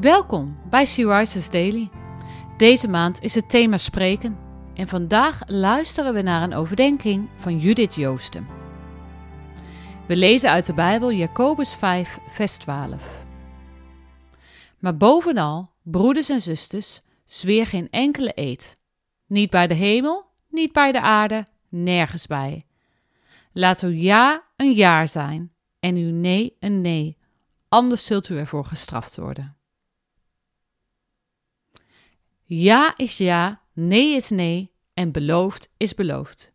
Welkom bij Sea Rises Daily. Deze maand is het thema spreken en vandaag luisteren we naar een overdenking van Judith Joosten. We lezen uit de Bijbel Jacobus 5, vers 12. Maar bovenal, broeders en zusters, zweer geen enkele eed. Niet bij de hemel, niet bij de aarde, nergens bij. Laat uw ja een jaar zijn en uw nee een nee, anders zult u ervoor gestraft worden. Ja is ja, nee is nee en beloofd is beloofd.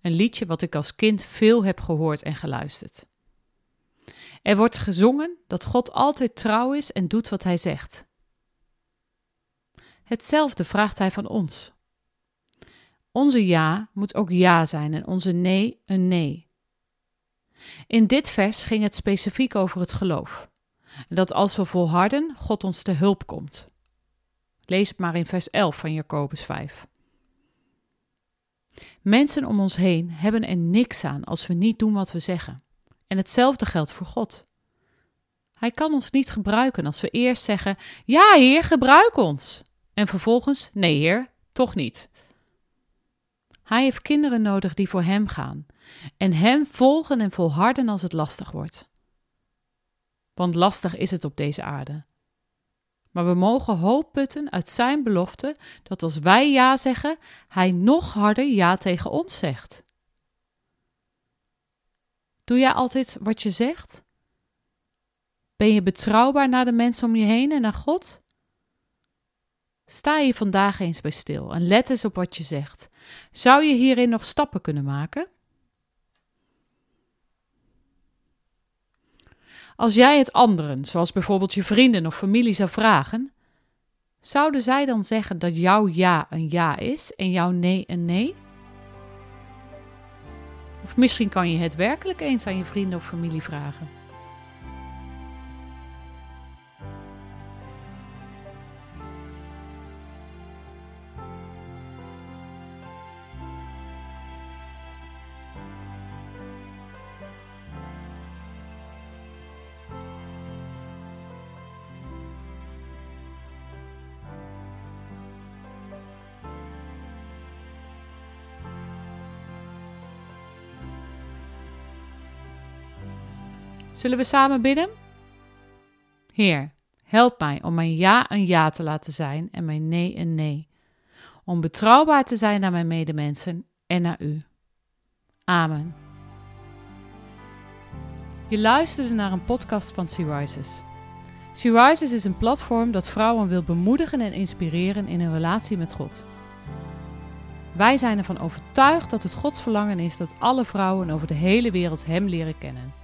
Een liedje wat ik als kind veel heb gehoord en geluisterd. Er wordt gezongen dat God altijd trouw is en doet wat hij zegt. Hetzelfde vraagt hij van ons. Onze ja moet ook ja zijn en onze nee een nee. In dit vers ging het specifiek over het geloof. Dat als we volharden, God ons te hulp komt. Lees het maar in vers 11 van Jacobus 5. Mensen om ons heen hebben er niks aan als we niet doen wat we zeggen. En hetzelfde geldt voor God. Hij kan ons niet gebruiken als we eerst zeggen: Ja, Heer, gebruik ons. En vervolgens: Nee, Heer, toch niet. Hij heeft kinderen nodig die voor Hem gaan en Hem volgen en volharden als het lastig wordt. Want lastig is het op deze aarde. Maar we mogen hoop putten uit Zijn belofte dat als wij ja zeggen, Hij nog harder ja tegen ons zegt. Doe jij altijd wat je zegt? Ben je betrouwbaar naar de mensen om je heen en naar God? Sta je vandaag eens bij stil en let eens op wat je zegt. Zou je hierin nog stappen kunnen maken? Als jij het anderen, zoals bijvoorbeeld je vrienden of familie, zou vragen, zouden zij dan zeggen dat jouw ja een ja is en jouw nee een nee? Of misschien kan je het werkelijk eens aan je vrienden of familie vragen. Zullen we samen bidden? Heer, help mij om mijn ja een ja te laten zijn en mijn nee een nee. Om betrouwbaar te zijn naar mijn medemensen en naar U. Amen. Je luisterde naar een podcast van Sea Rises. Rises is een platform dat vrouwen wil bemoedigen en inspireren in hun relatie met God. Wij zijn ervan overtuigd dat het Gods verlangen is dat alle vrouwen over de hele wereld Hem leren kennen.